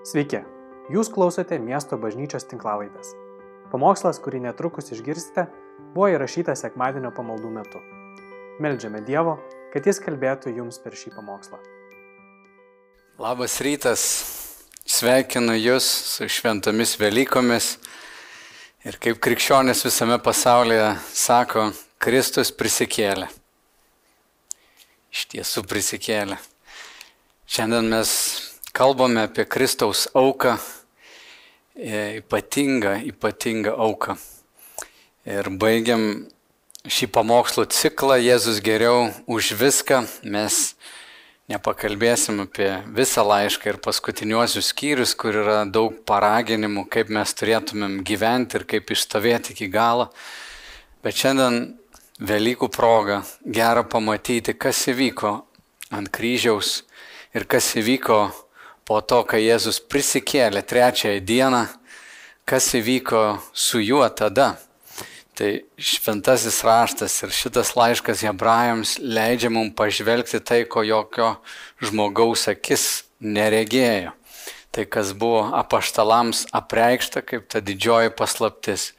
Sveiki, jūs klausote miesto bažnyčios tinklavaitės. Pamokslas, kurį netrukus išgirsite, buvo įrašytas sekmadienio pamaldų metu. Meldžiame Dievo, kad Jis kalbėtų jums per šį pamokslą. Labas rytas, sveikinu Jūs su šventomis Velykomis ir kaip krikščionis visame pasaulyje sako, Kristus prisikėlė. Iš tiesų prisikėlė. Šiandien mes kalbame apie Kristaus auką, e, ypatingą, ypatingą auką. Ir baigiam šį pamokslo ciklą Jėzus geriau už viską. Mes nepakalbėsim apie visą laišką ir paskutiniuosius skyrius, kur yra daug paraginimų, kaip mes turėtumėm gyventi ir kaip išstovėti iki galo. Bet šiandien Velykų proga gera pamatyti, kas įvyko ant kryžiaus ir kas įvyko po to, kai Jėzus prisikėlė trečiąją dieną, kas įvyko su juo tada. Tai šventasis raštas ir šitas laiškas hebrajams leidžia mums pažvelgti tai, ko jokio žmogaus akis neregėjo. Tai, kas buvo apaštalams apreikšta kaip ta didžioji paslaptis.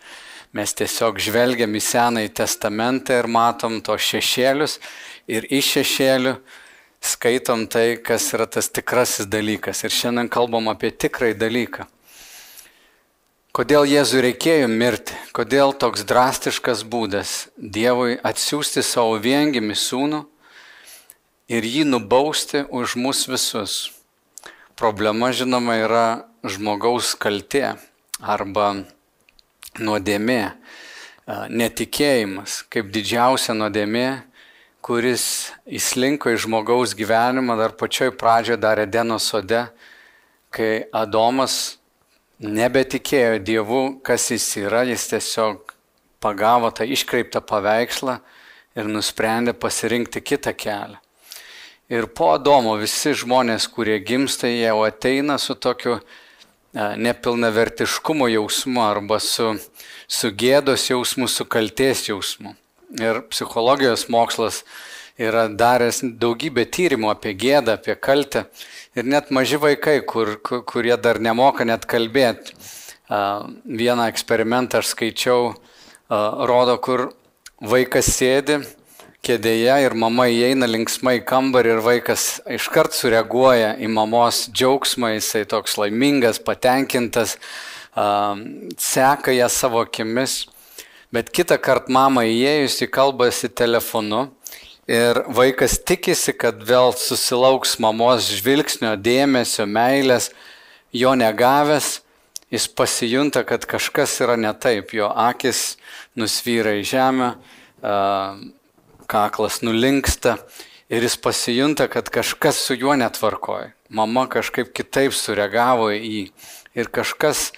Mes tiesiog žvelgiam į Senąjį testamentą ir matom to šešėlius ir iš šešėlių skaitom tai, kas yra tas tikrasis dalykas. Ir šiandien kalbam apie tikrąjį dalyką. Kodėl Jėzui reikėjo mirti? Kodėl toks drastiškas būdas Dievui atsiųsti savo viengimi sūnų ir jį nubausti už mus visus? Problema, žinoma, yra žmogaus kaltė arba nuodėmė, netikėjimas kaip didžiausia nuodėmė, kuris įslinko į žmogaus gyvenimą dar pačioj pradžioje dar Edeno sode, kai Adomas nebetikėjo Dievu, kas jis yra, jis tiesiog pagavo tą iškreiptą paveikslą ir nusprendė pasirinkti kitą kelią. Ir po Adomo visi žmonės, kurie gimsta, jie jau ateina su tokiu nepilnavertiškumo jausmu arba su, su gėdos jausmu, su kalties jausmu. Ir psichologijos mokslas yra daręs daugybę tyrimų apie gėdą, apie kaltę. Ir net maži vaikai, kur, kur, kurie dar nemoka net kalbėti. Vieną eksperimentą aš skaičiau, rodo, kur vaikas sėdi kėdėje ir mama įeina linksmai kambarį ir vaikas iškart sureaguoja į mamos džiaugsmą, jisai toks laimingas, patenkintas, seka ją savo akimis. Bet kitą kartą mama įėjus į kalbasi telefonu ir vaikas tikisi, kad vėl susilauks mamos žvilgsnio, dėmesio, meilės, jo negavęs, jis pasijunta, kad kažkas yra ne taip, jo akis nusvyra į žemę, kaklas nulinksta ir jis pasijunta, kad kažkas su juo netvarkoja. Mama kažkaip kitaip sureagavo į jį ir kažkas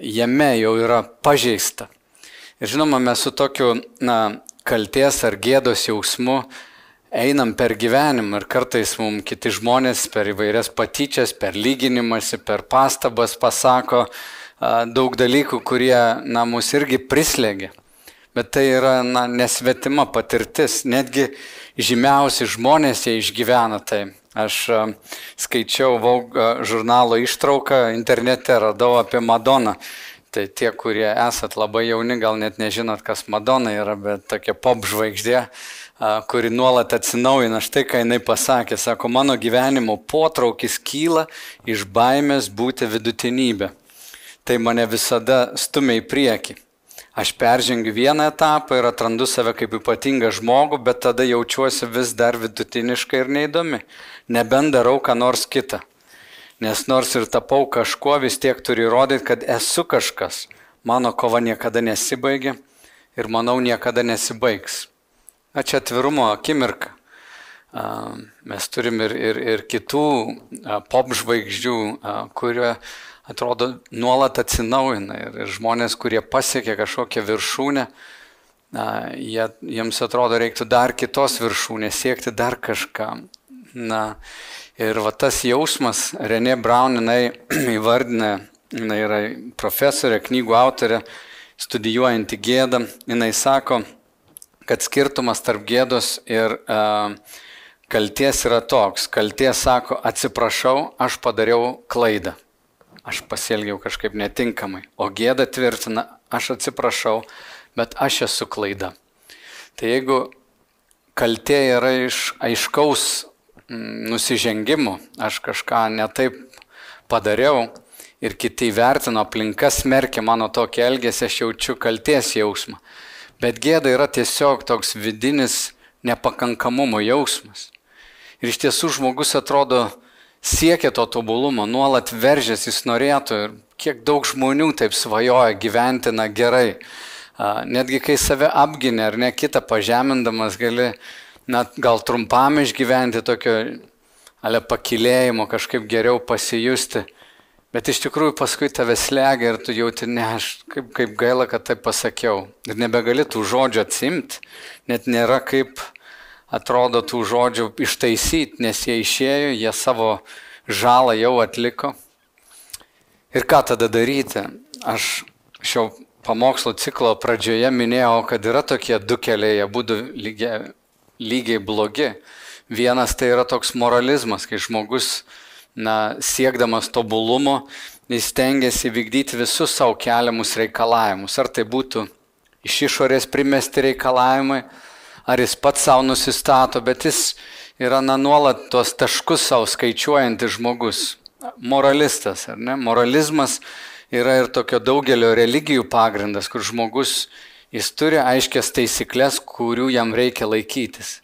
jame jau yra pažeista. Ir žinoma, mes su tokiu na, kalties ar gėdos jausmu einam per gyvenimą ir kartais mums kiti žmonės per įvairias patyčias, per lyginimąsi, per pastabas pasako daug dalykų, kurie na, mus irgi prislėgia bet tai yra na, nesvetima patirtis. Netgi žymiausi žmonės jie išgyvena tai. Aš skaičiau Vogue žurnalo ištrauką internete, radau apie Madoną. Tai tie, kurie esat labai jauni, gal net nežinot, kas Madona yra, bet tokia pop žvaigždė, kuri nuolat atsinaujina. Štai ką jinai pasakė, sako, mano gyvenimo potraukis kyla iš baimės būti vidutinybė. Tai mane visada stumia į priekį. Aš peržengiu vieną etapą ir atrandu save kaip ypatingą žmogų, bet tada jaučiuosi vis dar vidutiniškai ir neįdomi. Nebent darau ką nors kitą. Nes nors ir tapau kažkuo, vis tiek turiu įrodyti, kad esu kažkas. Mano kova niekada nesibaigia ir manau niekada nesibaigs. Ačiū atvirumo akimirką. Mes turim ir, ir, ir kitų pop žvaigždžių, kurio atrodo nuolat atsinaujina ir, ir žmonės, kurie pasiekia kažkokią viršūnę, na, jie, jiems atrodo reiktų dar kitos viršūnės, siekti dar kažką. Na, ir va tas jausmas, Renė Braun, jinai įvardina, jinai yra profesorė, knygų autorė, studijuojanti gėdą, jinai sako, kad skirtumas tarp gėdos ir uh, kalties yra toks. Kalties sako, atsiprašau, aš padariau klaidą. Aš pasielgiau kažkaip netinkamai. O gėda tvirtina, aš atsiprašau, bet aš esu klaida. Tai jeigu kaltė yra iš aiškaus nusižengimo, aš kažką netaip padariau ir kiti vertino, aplinka smerkia mano tokį elgesį, aš jaučiu kalties jausmą. Bet gėda yra tiesiog toks vidinis nepakankamumo jausmas. Ir iš tiesų žmogus atrodo siekia to tobulumo, nuolat veržės, jis norėtų ir kiek daug žmonių taip svajoja gyventi na gerai. Netgi kai save apginė ar ne kitą pažemindamas gali net gal trumpam išgyventi tokio ale pakilėjimo, kažkaip geriau pasijusti. Bet iš tikrųjų paskui tave slegia ir tu jauti, ne, aš kaip, kaip gaila, kad taip pasakiau. Ir nebegali tų žodžių atsimti, net nėra kaip atrodo tų žodžių ištaisyti, nes jie išėjo, jie savo žalą jau atliko. Ir ką tada daryti? Aš šio pamokslo ciklo pradžioje minėjau, kad yra tokie du keliai, jie būtų lygiai, lygiai blogi. Vienas tai yra toks moralizmas, kai žmogus, na, siekdamas tobulumo, jis tengiasi vykdyti visus savo keliamus reikalavimus. Ar tai būtų iš išorės primesti reikalavimai, ar jis pats savo nusistato, bet jis yra na, nuolat tuos taškus savo skaičiuojantis žmogus. Moralistas, ar ne? Moralizmas yra ir tokio daugelio religijų pagrindas, kur žmogus jis turi aiškias taisyklės, kurių jam reikia laikytis.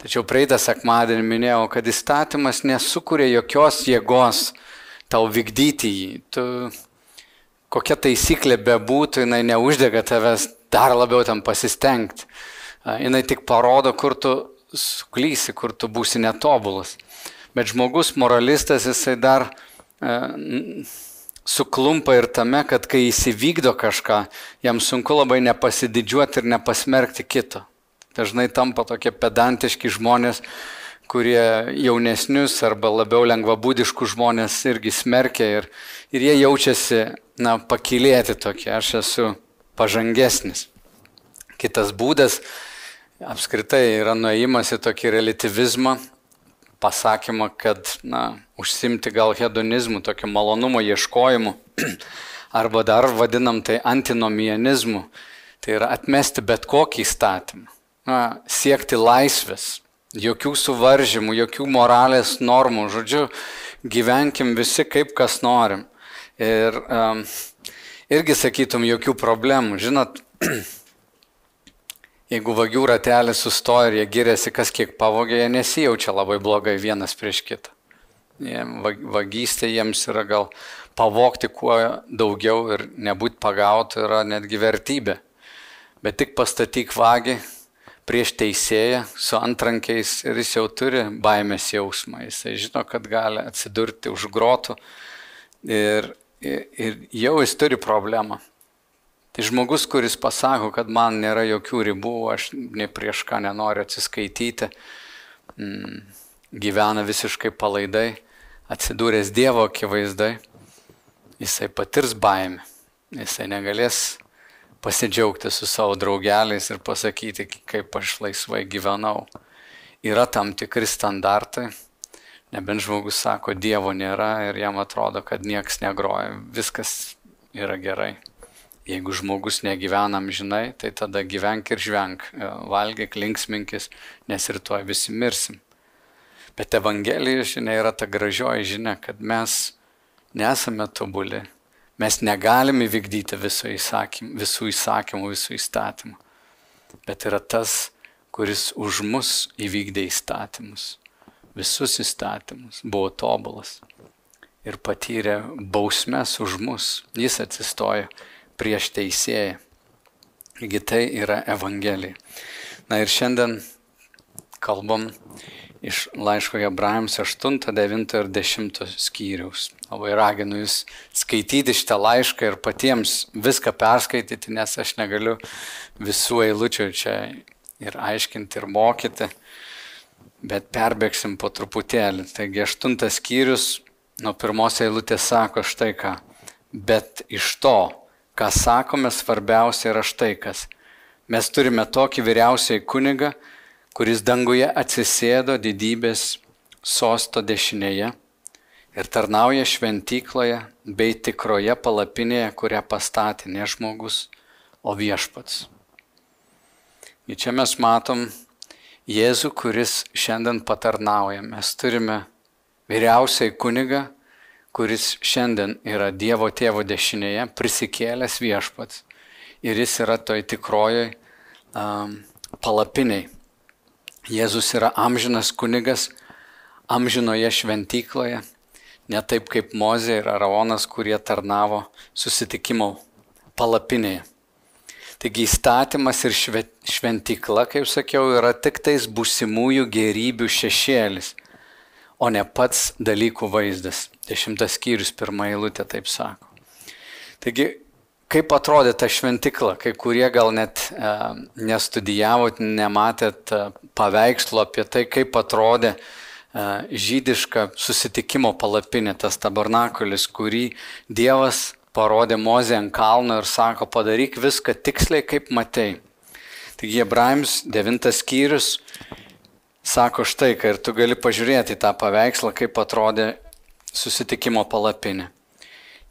Tačiau praeitą sekmadienį minėjau, kad įstatymas nesukuria jokios jėgos tau vykdyti jį. Tu, kokia taisyklė bebūtų, jinai neuždega tavęs dar labiau tam pasistengti jinai tik parodo, kur tu suklysi, kur tu būsi netobulas. Bet žmogus moralistas, jisai dar suklumpa ir tame, kad kai įsivykdo kažką, jam sunku labai nepasididžiuoti ir nepasmerkti kito. Dažnai tampa tokie pedantiški žmonės, kurie jaunesnius arba labiau lengvabūdiškus žmonės irgi smerkia ir, ir jie jaučiasi, na, pakilėti tokie, aš esu pažangesnis. Kitas būdas apskritai yra nuėjimas į tokį relativizmą, pasakymą, kad, na, užsimti gal hedonizmu, tokio malonumo ieškojimu, arba dar vadinam tai antinomianizmu, tai yra atmesti bet kokį įstatymą, na, siekti laisvės, jokių suvaržymų, jokių moralės normų, žodžiu, gyvenkim visi kaip kas norim. Ir um, irgi sakytum, jokių problemų. Žinot, Jeigu vagių ratelis sustoja ir jie giriasi, kas kiek pavogė, jie nesijaučia labai blogai vienas prieš kitą. Vagystė jiems yra gal pavokti kuo daugiau ir nebūti pagauti yra netgi vertybė. Bet tik pastatyk vagį prieš teisėją su antrankiais ir jis jau turi baimės jausmą. Jisai žino, kad gali atsidurti už grotų ir, ir, ir jau jis turi problemą. Tai žmogus, kuris pasako, kad man nėra jokių ribų, aš ne prieš ką nenoriu atsiskaityti, mm, gyvena visiškai palaidai, atsidūręs Dievo akivaizdai, jisai patirs baimę, jisai negalės pasidžiaugti su savo draugeliais ir pasakyti, kaip aš laisvai gyvenau. Yra tam tikri standartai, nebent žmogus sako, Dievo nėra ir jam atrodo, kad nieks negroja, viskas yra gerai. Jeigu žmogus negyvenam žinai, tai tada gyvenk ir žvenk, e, valgyk, linksminkis, nes rytoj visi mirsim. Bet Evangelija žinia yra ta gražioji žinia, kad mes nesame tobuli, mes negalime vykdyti visų įsakymų, visų, įsakymų, visų įstatymų. Bet yra tas, kuris už mus įvykdė įstatymus, visus įstatymus, buvo tobulas ir patyrė bausmes už mus. Jis atsistojo prieš teisėją. Taigi tai yra Evangelija. Na ir šiandien kalbam iš laiško Hebrajams 8, 9 ir 10 skyriaus. Labai raginu jūs skaityti šitą laišką ir patiems viską perskaityti, nes aš negaliu visų eilučių čia ir aiškinti ir mokyti, bet perbėgsim po truputėlį. Taigi aštuntas skyrius nuo pirmos eilutės sako štai ką. Bet iš to, ką sakome, svarbiausia yra štai kas. Mes turime tokį vyriausiai kunigą, kuris danguje atsisėdo didybės sosto dešinėje ir tarnauja šventykloje bei tikroje palapinėje, kurią pastatė ne žmogus, o viešpats. Ir čia mes matom Jėzų, kuris šiandien patarnauja. Mes turime vyriausiai kunigą, kuris šiandien yra Dievo tėvo dešinėje, prisikėlęs viešpats. Ir jis yra toj tikrojoj um, palapiniai. Jėzus yra amžinas kunigas amžinoje šventykloje, ne taip kaip Mozė ir Araonas, kurie tarnavo susitikimo palapinėje. Taigi įstatymas ir šventykla, kaip sakiau, yra tik tais būsimųjų gerybių šešėlis, o ne pats dalykų vaizdas. Dešimtas skyrius pirmą eilutę taip sako. Taigi, kaip atrodė ta šventikla, kai kurie gal net e, nestudijavot, nematėt e, paveikslo apie tai, kaip atrodė e, žydiška susitikimo palapinė, tas tabernakulis, kurį Dievas parodė Mozė ant kalno ir sako, padaryk viską tiksliai, kaip matei. Taigi Hebrajams 9 skyrius sako štai, kad ir tu gali pažiūrėti tą paveikslą, kaip atrodė susitikimo palapinė.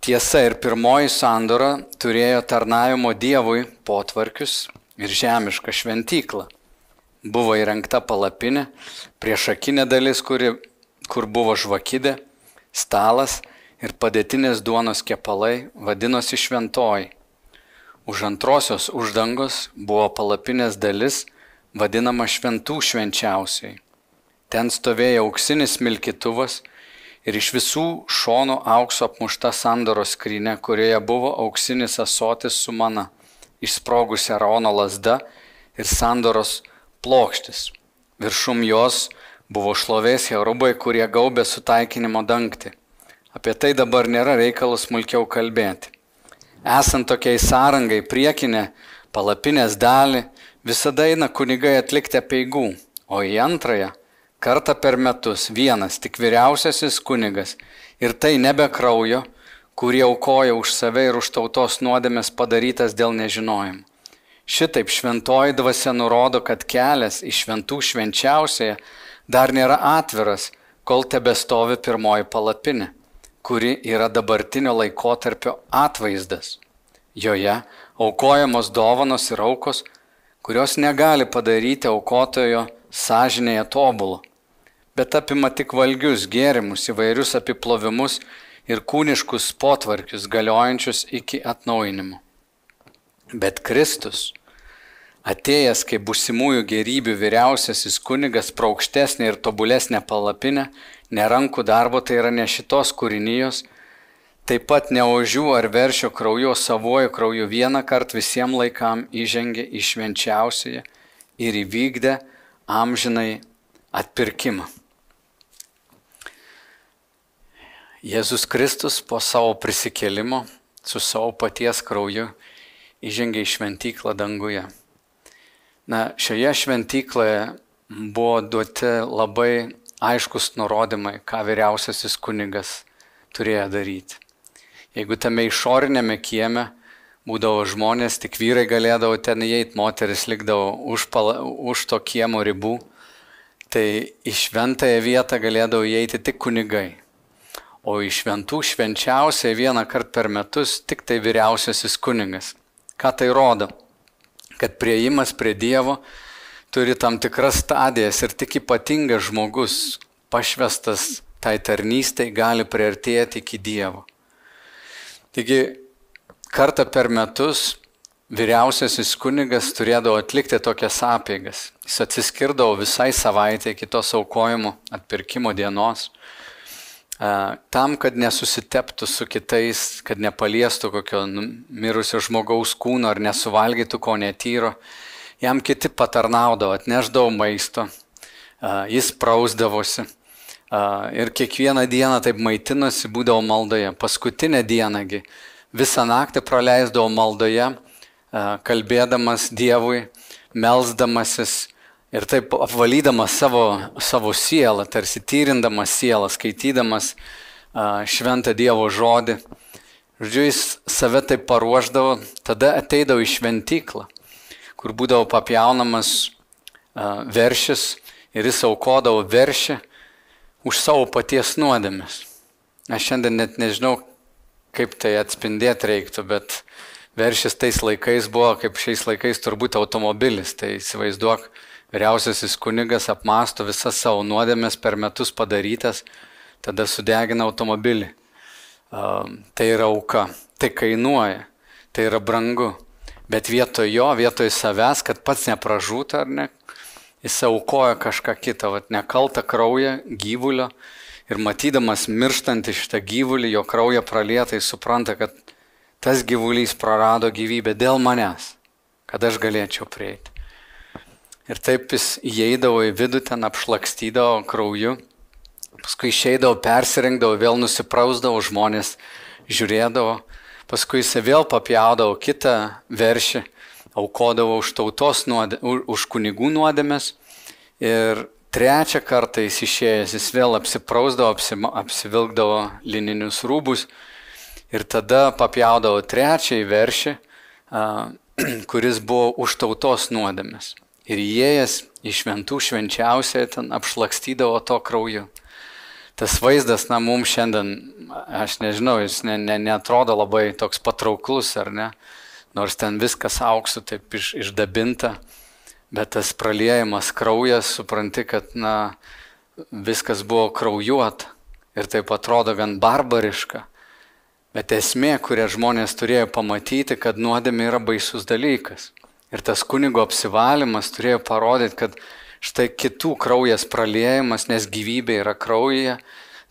Tiesa ir pirmoji sandora turėjo tarnavimo Dievui potvarkius ir žemišką šventyklą buvo įrengta palapinė, priešakinė dalis, kuri, kur buvo žvakidė, stalas ir padėtinės duonos kepalai vadinosi šventoji. Už antrosios uždangos buvo palapinės dalis vadinama šventų švenčiausiai. Ten stovėjo auksinis milkituvas ir iš visų šonų aukso apmušta sandoros skrinė, kurioje buvo auksinis asotis su mana, išsprogusi Arono lasda ir sandoros plokštis. Viršum jos buvo šlovės herubai, kurie gaubė sutaikinimo dangtį. Apie tai dabar nėra reikalas smulkiau kalbėti. Esant tokiai sąrangai priekinė palapinės dalį, visada eina kunigai atlikti peigų, o į antrąją kartą per metus vienas tik vyriausiasis kunigas ir tai nebe kraujo, kurį aukoja už save ir už tautos nuodėmės padarytas dėl nežinojimo. Šitaip šventoji dvasia nurodo, kad kelias į šventų švenčiausiąją dar nėra atviras, kol tebestovi pirmoji palapinė, kuri yra dabartinio laikotarpio atvaizdas. Joje aukojamos dovanos ir aukos, kurios negali padaryti aukotojo sąžinėje tobulų, bet apima tik valgius, gėrimus, įvairius apiplovimus ir kūniškus potvarkius galiojančius iki atnaujinimo. Bet Kristus, atėjęs kaip busimųjų gerybių vyriausiasis kunigas pro aukštesnę ir tobulesnę palapinę, ne rankų darbo, tai yra ne šitos kūrinijos, taip pat ne ožių ar veršio kraujo savojo krauju vieną kartą visiems laikam įžengė į švenčiausiąją ir įvykdė amžinai atpirkimą. Jėzus Kristus po savo prisikėlimo su savo paties krauju įžengė į šventyklą danguje. Na, šioje šventykloje buvo duoti labai aiškus nurodymai, ką vyriausiasis kunigas turėjo daryti. Jeigu tame išorinėme kieme būdavo žmonės, tik vyrai galėdavo ten įeiti, moteris likdavo už, pala, už to kiemo ribų, tai į šventąją vietą galėdavo įeiti tik kunigai. O į šventų švenčiausiai vieną kartą per metus tik tai vyriausiasis kunigas. Ką tai rodo? Kad prieimas prie Dievo turi tam tikras stadijas ir tik ypatingas žmogus, pašvestas tai tarnystai, gali priartėti iki Dievo. Taigi, kartą per metus vyriausiasis kunigas turėdavo atlikti tokias apėgas. Jis atsiskirdavo visai savaitę kitos aukojimo atpirkimo dienos tam, kad nesusiteptų su kitais, kad nepaliestų kokio nu, mirusio žmogaus kūno ar nesuvalgytų ko netyro. Jam kiti patarnaudavo, atneždavo maisto, jis prausdavosi ir kiekvieną dieną taip maitinosi, būdavo maldoje. Paskutinę dienągi visą naktį praleisdavo maldoje, kalbėdamas Dievui, melzdamasis Ir taip apvalydamas savo, savo sielą, tarsi tyrindamas sielą, skaitydamas šventą Dievo žodį, žodžiu, jis save taip paruoždavo, tada ateidavo į šventyklą, kur būdavo papjaunamas veršis ir jis aukodavo veršį už savo paties nuodėmes. Aš šiandien net nežinau, kaip tai atspindėti reiktų, bet veršis tais laikais buvo, kaip šiais laikais turbūt automobilis. Tai įsivaizduok, vyriausiasis kunigas apmąsto visas savo nuodėmės per metus padarytas, tada sudegina automobilį. Tai yra auka, tai kainuoja, tai yra brangu. Bet vietoj jo, vietoj savęs, kad pats nepražūtų ar ne, jis aukoja kažką kitą, vat, nekaltą kraują gyvulio. Ir matydamas mirštantį šitą gyvulį, jo kraują pralietai supranta, kad tas gyvulys prarado gyvybę dėl manęs, kad aš galėčiau prieiti. Ir taip jis įeidavo į vidų, ten apšlakstydavo krauju, paskui išeidavo, persirengdavo, vėl nusiprausdavo, žmonės žiūrėdavo, paskui jis vėl papjaudavo kitą veršį, aukodavo už tautos nuodė, už kunigų nuodėmės ir trečią kartą jis išėjęs, jis vėl apsiprausdavo, apsima, apsivilkdavo lininius rūbus ir tada papjaudavo trečiąjį veršį, kuris buvo už tautos nuodėmės ir įėjęs į šventų švenčiausiai ten apšlakstydavo to krauju. Tas vaizdas, na, mums šiandien, aš nežinau, jis ne, ne, netrodo labai toks patrauklus, ar ne, nors ten viskas auksų taip iš, išdabinta, bet tas praliejimas kraujas, supranti, kad, na, viskas buvo kraujuota ir taip atrodo gan barbariška. Bet esmė, kurią žmonės turėjo pamatyti, kad nuodėmė yra baisus dalykas. Ir tas kunigo apsivalymas turėjo parodyti, kad štai kitų kraujas praliejimas, nes gyvybė yra kraujyje,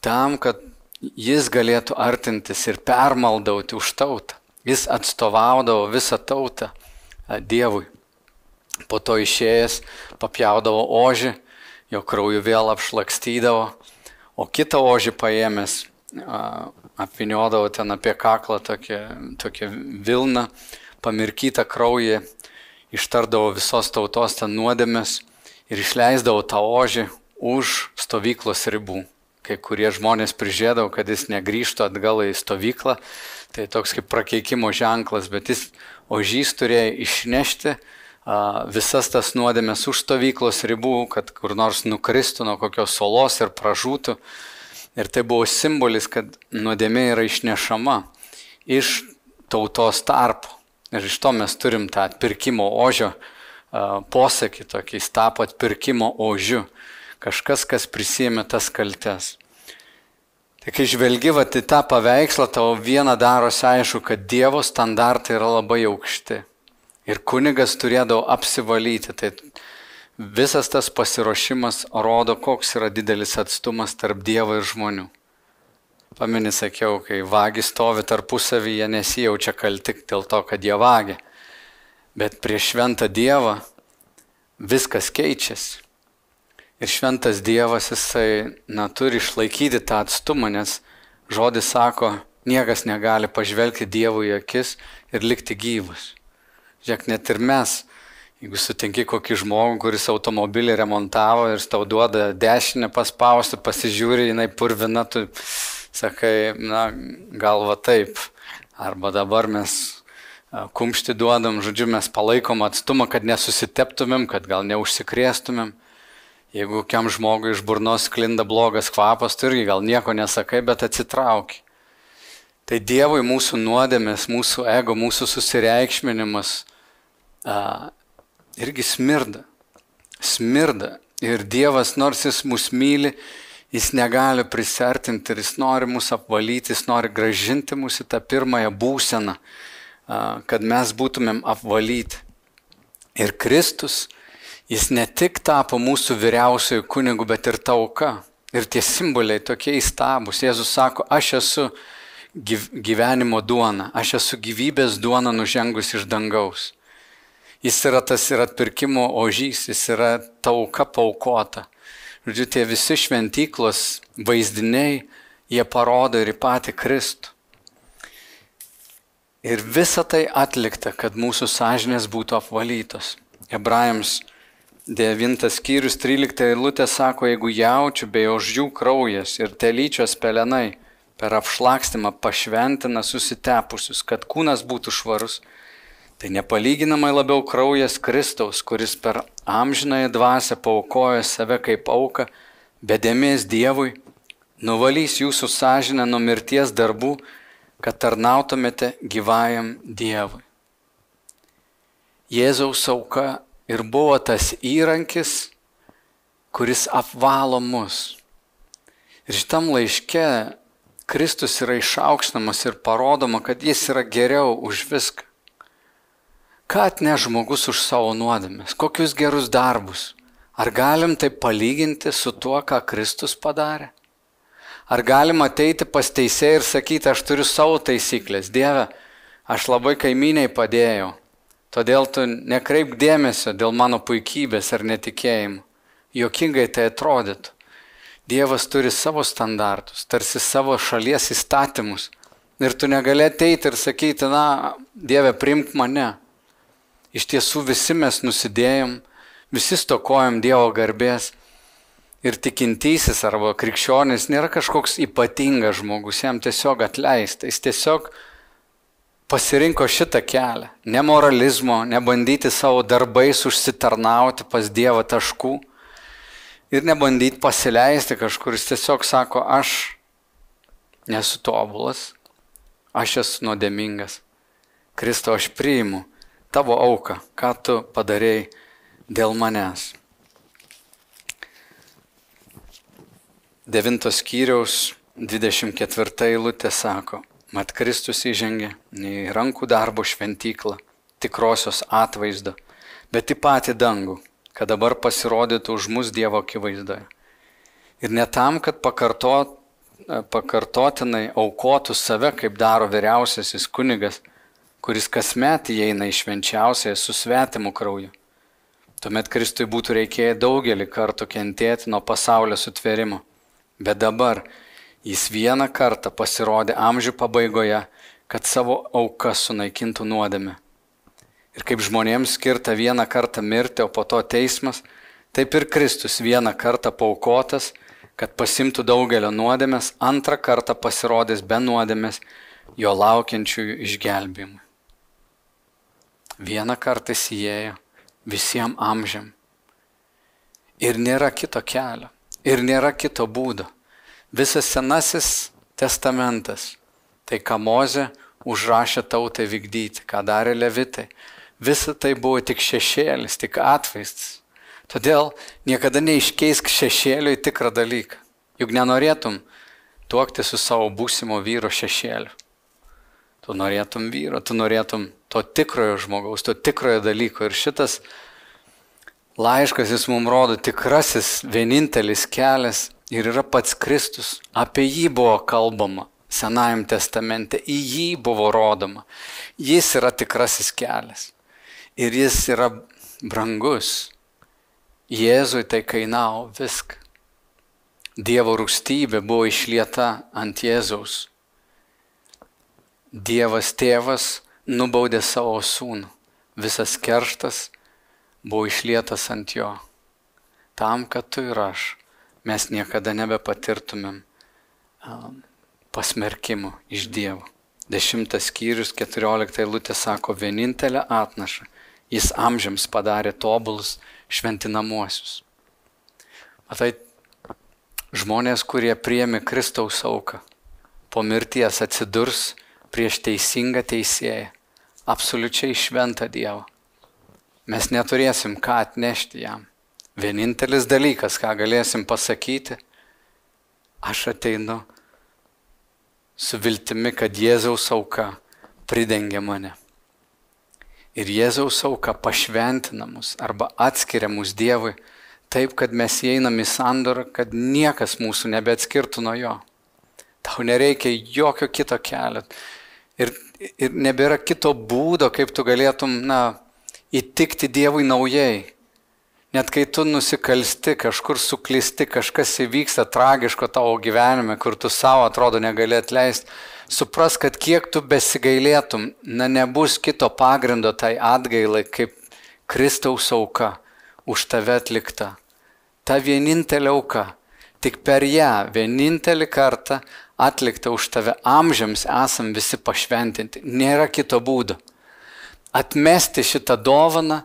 tam, kad jis galėtų artintis ir permaldauti už tautą. Jis atstovaudavo visą tautą Dievui. Po to išėjęs papjaudavo ožį, jo krauju vėl apšlakstydavo, o kitą ožį paėmęs apviniodavo ten apie kaklą tokią, vilną, pamirkytą kraują ištardavo visos tautos ten nuodėmės ir išleisdavo tą ožį už stovyklos ribų. Kai kurie žmonės prižėdavo, kad jis negrįžtų atgal į stovyklą, tai toks kaip prakeikimo ženklas, bet jis ožys turėjo išnešti visas tas nuodėmės už stovyklos ribų, kad kur nors nukristų nuo kokios solos ir pražūtų. Ir tai buvo simbolis, kad nuodėmė yra išnešama iš tautos tarpo. Ir iš to mes turim tą atpirkimo ožio posakį, tokį jis tapo atpirkimo ožiu. Kažkas, kas prisėmė tas kaltes. Tai kai žvelgi va į tą paveikslą, tau vieną darosi aišku, kad Dievo standartai yra labai aukšti. Ir kunigas turėdavo apsivalyti. Tai visas tas pasiruošimas rodo, koks yra didelis atstumas tarp Dievo ir žmonių. Pamenį sakiau, kai vagis stovi tarpusavyje, nesijaučia kalti dėl to, kad jie vagia. Bet prieš šventą Dievą viskas keičiasi. Ir šventas Dievas jisai na, turi išlaikyti tą atstumą, nes žodis sako, niekas negali pažvelgti Dievui į akis ir likti gyvas. Žiūrėk, net ir mes, jeigu sutinki kokį žmogų, kuris automobilį remontavo ir tau duoda dešinę paspausti, pasižiūri, jinai purvina, tu sakai, na, galva taip. Arba dabar mes kumšti duodam, žodžiu, mes palaikom atstumą, kad nesusiteptumėm, kad gal neužsikrėstumėm. Jeigu kiam žmogui iš burnos klinda blogas kvapas, tu irgi gal nieko nesakai, bet atsitrauki. Tai Dievui mūsų nuodėmės, mūsų ego, mūsų susireikšminimas a, irgi smirda. Smirda. Ir Dievas, nors jis mus myli, Jis negali prisertinti ir jis nori mus apvalyti, jis nori gražinti mus į tą pirmąją būseną, kad mes būtumėm apvalyti. Ir Kristus, jis ne tik tapo mūsų vyriausiojų kunigų, bet ir tauka. Ir tie simboliai tokie įstabus. Jėzus sako, aš esu gyvenimo duona, aš esu gyvybės duona nužengus iš dangaus. Jis yra tas ir atpirkimo ožys, jis yra tauka paukota. Žodžiu, tie visi šventyklos vaizdiniai, jie parodo ir į patį Kristų. Ir visa tai atlikta, kad mūsų sąžinės būtų apvalytos. Hebrajams 9 skyrius 13 eilutė sako, jeigu jaučių bei oždžių kraujas ir telyčios pelenai per apšlakstimą pašventina susitepusius, kad kūnas būtų švarus, Tai nepalyginamai labiau kraujas Kristaus, kuris per amžinąją dvasę paukojo save kaip auką, bedėmės Dievui, nuvalys jūsų sąžinę nuo mirties darbų, kad tarnautumėte gyvajam Dievui. Jėzaus auka ir buvo tas įrankis, kuris apvalo mus. Ir šitam laiške Kristus yra išaukštamas ir parodoma, kad jis yra geriau už viską. Ką atneš žmogus už savo nuodėmės, kokius gerus darbus. Ar galim tai palyginti su tuo, ką Kristus padarė? Ar galim ateiti pas teisėją ir sakyti, aš turiu savo taisyklės, Dieve, aš labai kaiminiai padėjau, todėl tu nekreip dėmesio dėl mano puikybės ar netikėjimo. Jokingai tai atrodytų. Dievas turi savo standartus, tarsi savo šalies įstatymus. Ir tu negali ateiti ir sakyti, na, Dieve, primk mane. Iš tiesų visi mes nusidėjom, visi stokojam Dievo garbės. Ir tikintysis arba krikščionis nėra kažkoks ypatingas žmogus, jam tiesiog atleista. Jis tiesiog pasirinko šitą kelią. Ne moralizmo, nebandyti savo darbais užsitarnauti pas Dievą taškų ir nebandyti pasileisti kažkur. Jis tiesiog sako, aš nesu tobulas, aš esu nuodėmingas. Kristo, aš priimu tavo auką, ką tu padarėjai dėl manęs. Devintos skyriaus 24 eilutė sako, mat Kristus įžengė ne į rankų darbo šventyklą, tikrosios atvaizdo, bet į patį dangų, kad dabar pasirodytų už mus Dievo akivaizdoje. Ir ne tam, kad pakartot, pakartotinai aukotų save, kaip daro vyriausiasis kunigas, kuris kasmet įeina į švenčiausiąją su svetimu krauju. Tuomet Kristui būtų reikėję daugelį kartų kentėti nuo pasaulio sutvėrimo. Bet dabar jis vieną kartą pasirodė amžių pabaigoje, kad savo auką sunaikintų nuodėmę. Ir kaip žmonėms skirta vieną kartą mirti, o po to teismas, taip ir Kristus vieną kartą paukotas, kad pasimtų daugelio nuodėmės, antrą kartą pasirodys be nuodėmės jo laukiančiųjų išgelbimui. Vieną kartą įėjo visiems amžiam. Ir nėra kito kelio, ir nėra kito būdo. Visas senasis testamentas, tai ką Moze užrašė tautai vykdyti, ką darė levitai, Visa tai buvo tik šešėlis, tik atvaizdas. Todėl niekada neiškeisk šešėlio į tikrą dalyką. Juk nenorėtum tuokti su savo būsimo vyro šešėliu. Tu norėtum vyro, tu norėtum to tikrojo žmogaus, to tikrojo dalyko. Ir šitas laiškas jis mums rodo tikrasis, vienintelis kelias ir yra pats Kristus. Apie jį buvo kalbama Senajam testamente, į jį buvo rodoma. Jis yra tikrasis kelias ir jis yra brangus. Jėzui tai kainavo viską. Dievo rūstybė buvo išlieta ant Jėzaus. Dievas tėvas nubaudė savo sūnų. Visas kerštas buvo išlietas ant jo. Tam, kad tu ir aš mes niekada nebepatirtumėm um, pasmerkimo iš Dievo. Dešimtas skyrius, keturiolikta eilutė sako, vienintelę atnašą jis amžiams padarė tobulus šventinamuosius. Matai, žmonės, kurie priemi Kristaus auką, po mirties atsidurs prieš teisingą teisėją, absoliučiai šventą Dievą. Mes neturėsim ką atnešti jam. Vienintelis dalykas, ką galėsim pasakyti, aš ateinu su viltimi, kad Jėzaus auka pridengia mane ir Jėzaus auka pašventina mus arba atskiria mus Dievui taip, kad mes įeinam į sandorą, kad niekas mūsų nebeatskirtų nuo jo. Tau nereikia jokio kito kelio. Ir, ir nebėra kito būdo, kaip tu galėtum, na, įtikti Dievui naujai. Net kai tu nusikalsti, kažkur suklisti, kažkas įvyksta tragiško tavo gyvenime, kur tu savo atrodo negali atleisti, supras, kad kiek tu besigailėtum, na nebus kito pagrindo tai atgailai, kaip Kristaus auka už tave atlikta. Ta vienintelė auka, tik per ją vienintelį kartą atlikta už tave amžiams esam visi pašventinti. Nėra kito būdo. Atmesti šitą dovaną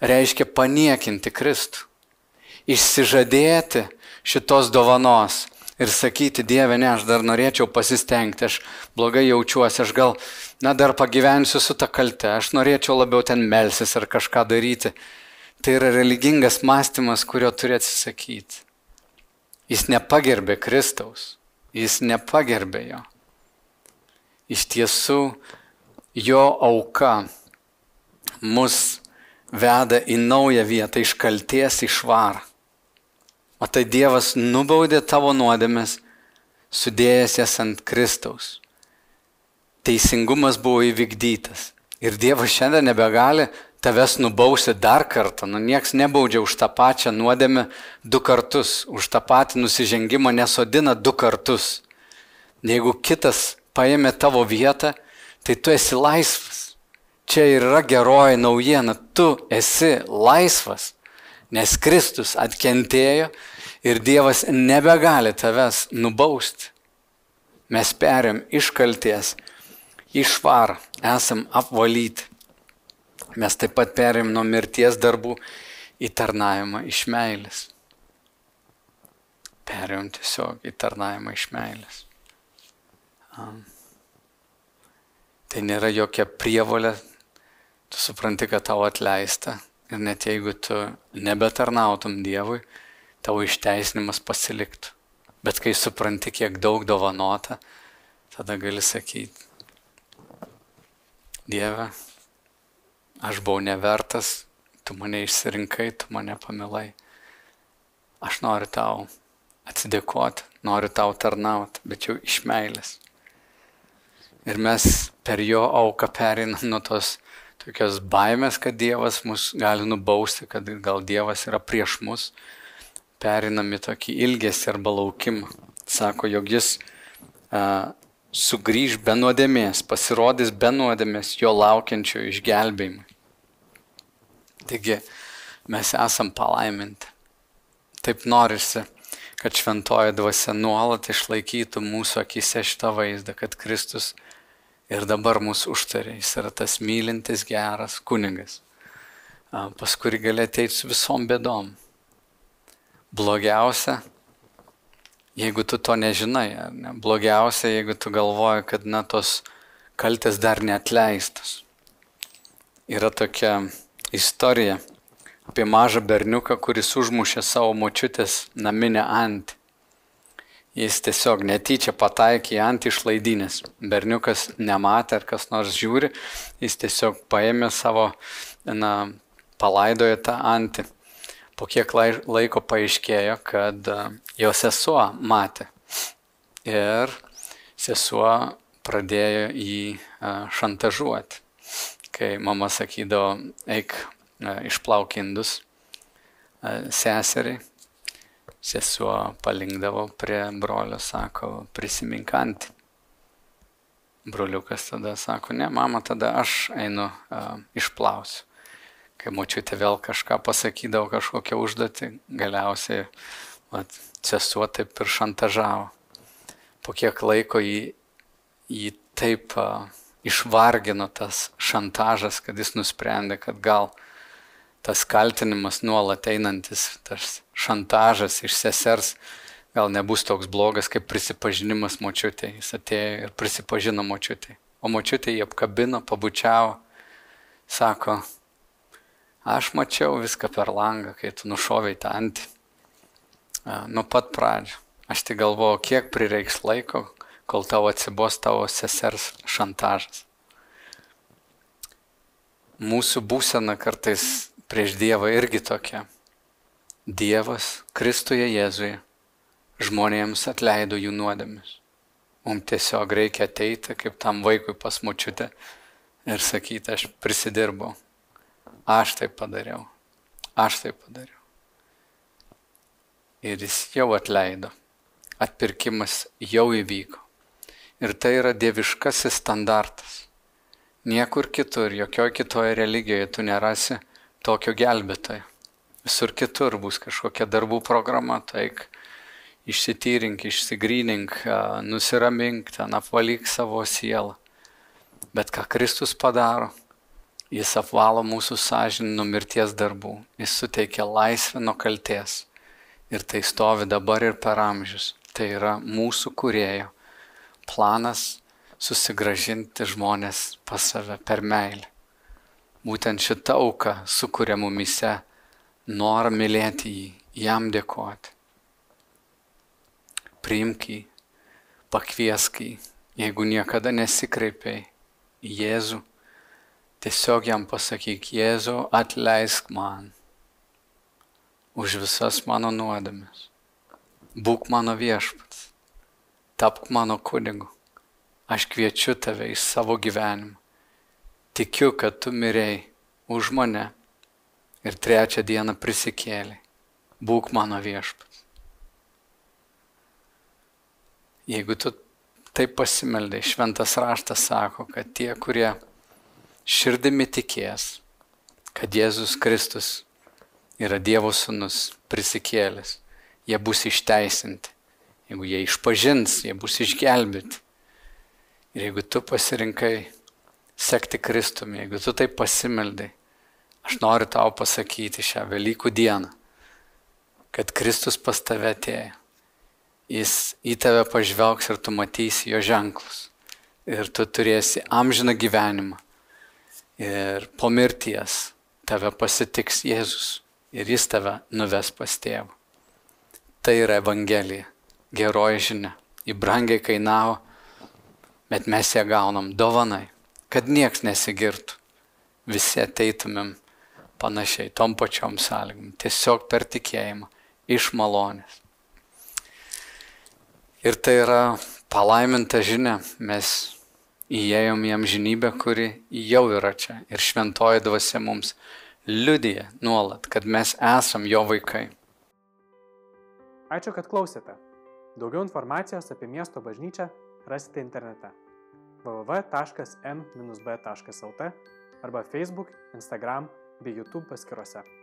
reiškia paniekinti Kristų. Išsižadėti šitos dovanos ir sakyti, Dieve, ne, aš dar norėčiau pasistengti, aš blogai jaučiuosi, aš gal, na, dar pagyvensiu su ta kalte, aš norėčiau labiau ten melsis ar kažką daryti. Tai yra religingas mąstymas, kurio turi atsisakyti. Jis nepagerbė Kristaus, jis nepagerbė jo. Iš tiesų, jo auka mus veda į naują vietą, iš kalties į švarą. O tai Dievas nubaudė tavo nuodėmės, sudėjęs jas ant Kristaus. Teisingumas buvo įvykdytas. Ir Dievas šiandien nebegali tavęs nubausti dar kartą. Nu, nieks nebaudžia už tą pačią nuodėmę du kartus, už tą patį nusižengimą nesodina du kartus. Jeigu kitas paėmė tavo vietą, tai tu esi laisvas. Čia ir yra geroji naujiena, tu esi laisvas, nes Kristus atkentėjo ir Dievas nebegali tavęs nubausti. Mes perėm iš kalties, išvarą, esam apvalyti. Mes taip pat perėm nuo mirties darbų į tarnavimą iš meilės. Perėjom tiesiog į tarnavimą iš meilės. Tai nėra jokia prievolė, tu supranti, kad tau atleista ir net jeigu tu nebetarnautum Dievui, tavo išteisinimas pasiliktų. Bet kai supranti, kiek daug dovanota, tada gali sakyti, Dieve, Aš buvau nevertas, tu mane išsirinkai, tu mane pamilai. Aš noriu tau atsidėkoti, noriu tau tarnauti, bet jau iš meilės. Ir mes per jo auką perinam nuo tos tokios baimės, kad Dievas mus gali nubausti, kad gal Dievas yra prieš mus, perinam į tokį ilgesį arba laukimą. Sako, jog jis a, sugrįž be nuodėmės, pasirodys be nuodėmės jo laukiančio išgelbėjimui. Taigi mes esam palaiminti. Taip norisi, kad šventoji dvasia nuolat išlaikytų mūsų akise šitą vaizdą, kad Kristus ir dabar mūsų užtarė. Jis yra tas mylintis, geras kunigas, pas kurį gali ateiti su visom bėdom. Blogiausia, jeigu tu to nežinai, ne? blogiausia, jeigu tu galvoji, kad na tos kaltės dar neatleistos. Yra tokia istorija apie mažą berniuką, kuris užmušė savo močiutės naminę antį. Jis tiesiog netyčia pataikė į antį išlaidinės. Berniukas nematė, ar kas nors žiūri, jis tiesiog paėmė savo, na, palaidojo tą antį. Po kiek laiko paaiškėjo, kad jo sesuo matė. Ir sesuo pradėjo jį šantažuoti kai mama sakydavo, eik e, išplauk indus e, seseriai, sesuo palinkdavo prie brolio, sako, prisimink antį. Broliukas tada sako, ne, mama, tada aš einu uh, išplausiu. Kai močiutė vėl kažką pasakydavo, kažkokią užduotį, galiausiai vat, sesuo taip ir šantažavo. Po kiek laiko jį, jį taip uh, išvargino tas šantažas, kad jis nusprendė, kad gal tas kaltinimas nuolat einantis, tas šantažas iš sesers, gal nebus toks blogas kaip prisipažinimas močiutė. Jis atėjo ir prisipažino močiutė. O močiutė jį apkabino, pabučiavo, sako, aš mačiau viską per langą, kai tu nušoviai tą antį. Nuo pat pradžio. Aš tik galvoju, kiek prireiks laiko, kol tau atsibos tavo sesers šantažas. Mūsų būsena kartais prieš Dievą irgi tokia. Dievas Kristuje Jėzuje žmonėms atleido jų nuodėmis. Mums tiesiog reikia ateiti kaip tam vaikui pas mučiutę ir sakyti, aš prisidirbau, aš tai padariau, aš tai padariau. Ir jis jau atleido, atpirkimas jau įvyko. Ir tai yra dieviškasis standartas. Niekur kitur, jokioje kitoje religijoje tu nerasi tokio gelbėtojo. Visur kitur bus kažkokia darbų programa, taik išsityrink, išsigrynink, nusiramink, ten apvalyk savo sielą. Bet ką Kristus padaro, Jis apvalo mūsų sąžinį nuo mirties darbų. Jis suteikia laisvę nuo kalties. Ir tai stovi dabar ir per amžius. Tai yra mūsų kurėjo planas susigražinti žmonės pas save per meilę. Būtent šita auka sukuria mumise norą mylėti jį, jam dėkoti. Priimk jį, pakviesk jį, jeigu niekada nesikreipiai į Jėzų, tiesiog jam pasakyk, Jėzų atleisk man už visas mano nuodėmes. Būk mano viešpats, tapk mano kunigu aš kviečiu tave į savo gyvenimą. Tikiu, kad tu mirėjai už mane ir trečią dieną prisikėlė. Būk mano viešpats. Jeigu tu taip pasimeldai, šventas raštas sako, kad tie, kurie širdimi tikės, kad Jėzus Kristus yra Dievo sūnus prisikėlęs, jie bus išteisinti. Jeigu jie išpažins, jie bus išgelbėti. Ir jeigu tu pasirinkai sekti Kristumi, jeigu tu taip pasimeldai, aš noriu tau pasakyti šią Velykų dieną, kad Kristus pas tave atėjo. Jis į tave pažvelgs ir tu matysi jo ženklus. Ir tu turėsi amžiną gyvenimą. Ir po mirties tave pasitiks Jėzus. Ir jis tave nuves pas tėvą. Tai yra Evangelija, geroji žinia. Į brangiai kainavo bet mes ją gaunam dovanai, kad nieks nesigirtų. Visi ateitumėm panašiai, tom pačiom sąlygom, tiesiog per tikėjimą, iš malonės. Ir tai yra palaiminta žinia, mes įėjom į amžinybę, kuri jau yra čia. Ir šventoji dvasia mums liudija nuolat, kad mes esam jo vaikai. Ačiū, kad klausėte. Daugiau informacijos apie miesto bažnyčią rasite internete www.m-b.lt arba Facebook, Instagram bei YouTube paskiruose.